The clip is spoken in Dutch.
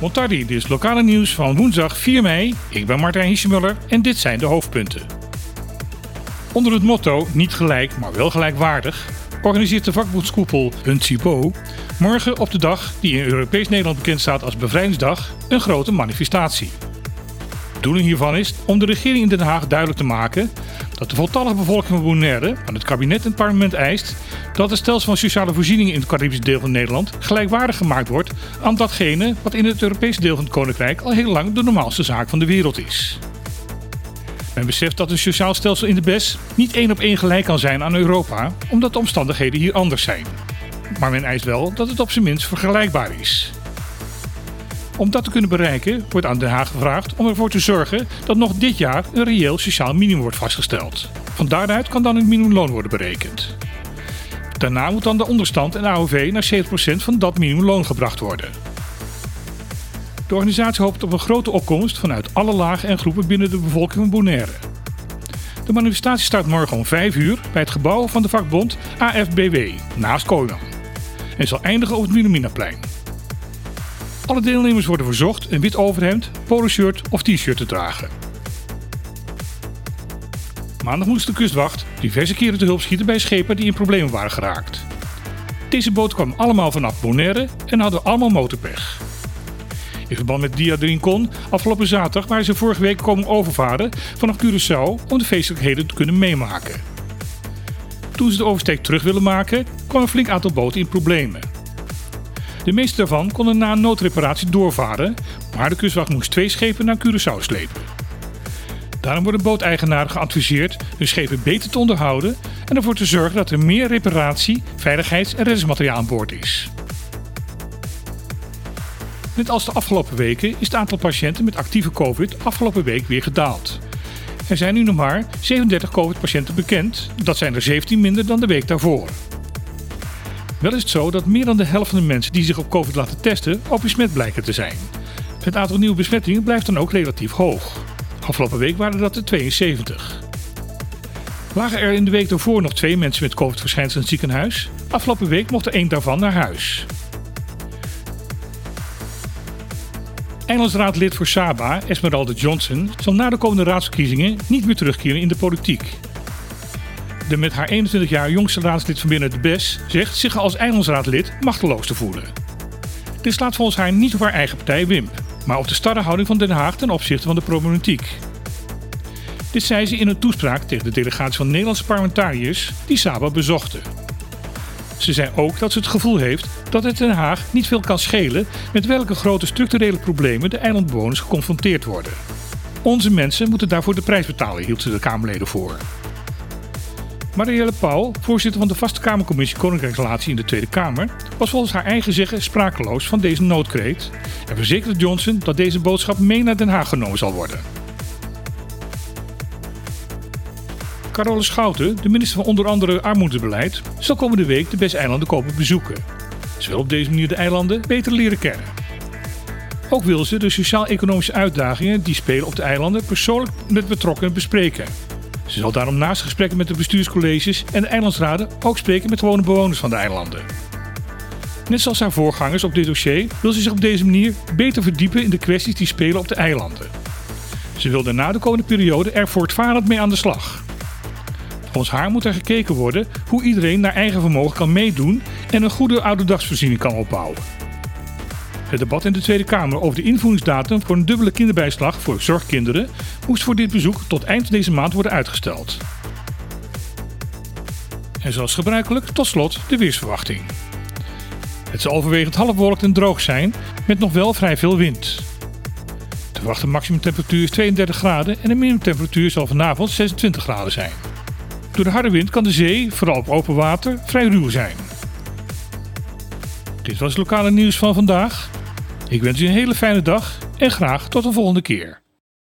Montardi, dit is lokale nieuws van woensdag 4 mei. Ik ben Martijn Hiesemuller en dit zijn de hoofdpunten. Onder het motto niet gelijk, maar wel gelijkwaardig organiseert de vakbondskoepel Huncibo morgen op de dag die in Europees Nederland bekend staat als Bevrijdingsdag een grote manifestatie. De bedoeling hiervan is om de regering in Den Haag duidelijk te maken dat de voltallige bevolking van Bonaire aan het kabinet en het parlement eist dat het stelsel van sociale voorzieningen in het Caribische deel van Nederland gelijkwaardig gemaakt wordt aan datgene wat in het Europese deel van het Koninkrijk al heel lang de normaalste zaak van de wereld is. Men beseft dat een sociaal stelsel in de BES niet één op één gelijk kan zijn aan Europa, omdat de omstandigheden hier anders zijn. Maar men eist wel dat het op zijn minst vergelijkbaar is. Om dat te kunnen bereiken wordt aan Den Haag gevraagd om ervoor te zorgen dat nog dit jaar een reëel sociaal minimum wordt vastgesteld. Van daaruit kan dan een minimumloon worden berekend. Daarna moet dan de onderstand en AOV naar 70% van dat minimumloon gebracht worden. De organisatie hoopt op een grote opkomst vanuit alle lagen en groepen binnen de bevolking van Bonaire. De manifestatie start morgen om 5 uur bij het gebouw van de vakbond AFBW naast Kooiman en zal eindigen op het Minuminaplein. Alle deelnemers worden verzocht een wit overhemd, poloshirt of t-shirt te dragen. Maandag moest de kustwacht diverse keren te hulp schieten bij schepen die in problemen waren geraakt. Deze boten kwamen allemaal vanaf Bonaire en hadden allemaal motorpech. In verband met Dia Rincon afgelopen zaterdag waren ze vorige week komen overvaren vanaf Curaçao om de feestelijkheden te kunnen meemaken. Toen ze de oversteek terug willen maken, kwam een flink aantal boten in problemen. De meeste daarvan konden na een noodreparatie doorvaren, maar de kustwacht moest twee schepen naar Curaçao slepen. Daarom worden booteigenaren geadviseerd hun schepen beter te onderhouden en ervoor te zorgen dat er meer reparatie, veiligheids- en reddingsmateriaal aan boord is. Net als de afgelopen weken is het aantal patiënten met actieve COVID afgelopen week weer gedaald. Er zijn nu nog maar 37 COVID-patiënten bekend, dat zijn er 17 minder dan de week daarvoor. Wel is het zo dat meer dan de helft van de mensen die zich op COVID laten testen ook besmet blijken te zijn. Het aantal nieuwe besmettingen blijft dan ook relatief hoog. Afgelopen week waren dat er 72. Lagen er in de week daarvoor nog twee mensen met COVID-verschijnselen in het ziekenhuis? Afgelopen week mocht er één daarvan naar huis. Eilandsraadlid voor Saba, Esmeralda Johnson, zal na de komende raadsverkiezingen niet meer terugkeren in de politiek. De met haar 21 jaar jongste raadslid van binnen de BES zegt zich als eilandsraadlid machteloos te voelen. Dit slaat volgens haar niet op haar eigen partij WIMP, maar op de starre houding van Den Haag ten opzichte van de problematiek. Dit zei ze in een toespraak tegen de delegatie van Nederlandse parlementariërs die Saba bezochten. Ze zei ook dat ze het gevoel heeft dat het Den Haag niet veel kan schelen met welke grote structurele problemen de eilandbewoners geconfronteerd worden. Onze mensen moeten daarvoor de prijs betalen, hield ze de Kamerleden voor. Marielle Pauw, voorzitter van de Vaste Kamercommissie Koninkrijksrelatie in de Tweede Kamer, was volgens haar eigen zeggen sprakeloos van deze noodkreet en verzekerde Johnson dat deze boodschap mee naar Den Haag genomen zal worden. Carole Schouten, de minister van onder andere armoedebeleid, zal komende week de Bes-eilanden komen bezoeken. Ze wil op deze manier de eilanden beter leren kennen. Ook wil ze de sociaal-economische uitdagingen die spelen op de eilanden persoonlijk met betrokkenen bespreken. Ze zal daarom naast gesprekken met de bestuurscolleges en de eilandsraden ook spreken met gewone bewoners van de eilanden. Net zoals haar voorgangers op dit dossier wil ze zich op deze manier beter verdiepen in de kwesties die spelen op de eilanden. Ze wil daarna de komende periode er voortvarend mee aan de slag. Volgens haar moet er gekeken worden hoe iedereen naar eigen vermogen kan meedoen en een goede ouderdagsvoorziening kan opbouwen. Het debat in de Tweede Kamer over de invoeringsdatum voor een dubbele kinderbijslag voor zorgkinderen moest voor dit bezoek tot eind deze maand worden uitgesteld. En zoals gebruikelijk, tot slot de weersverwachting. Het zal overwegend halfbewolkt en droog zijn, met nog wel vrij veel wind. De verwachte maximumtemperatuur is 32 graden en de minimumtemperatuur zal vanavond 26 graden zijn. Door de harde wind kan de zee, vooral op open water, vrij ruw zijn. Dit was het lokale nieuws van vandaag. Ik wens u een hele fijne dag en graag tot de volgende keer.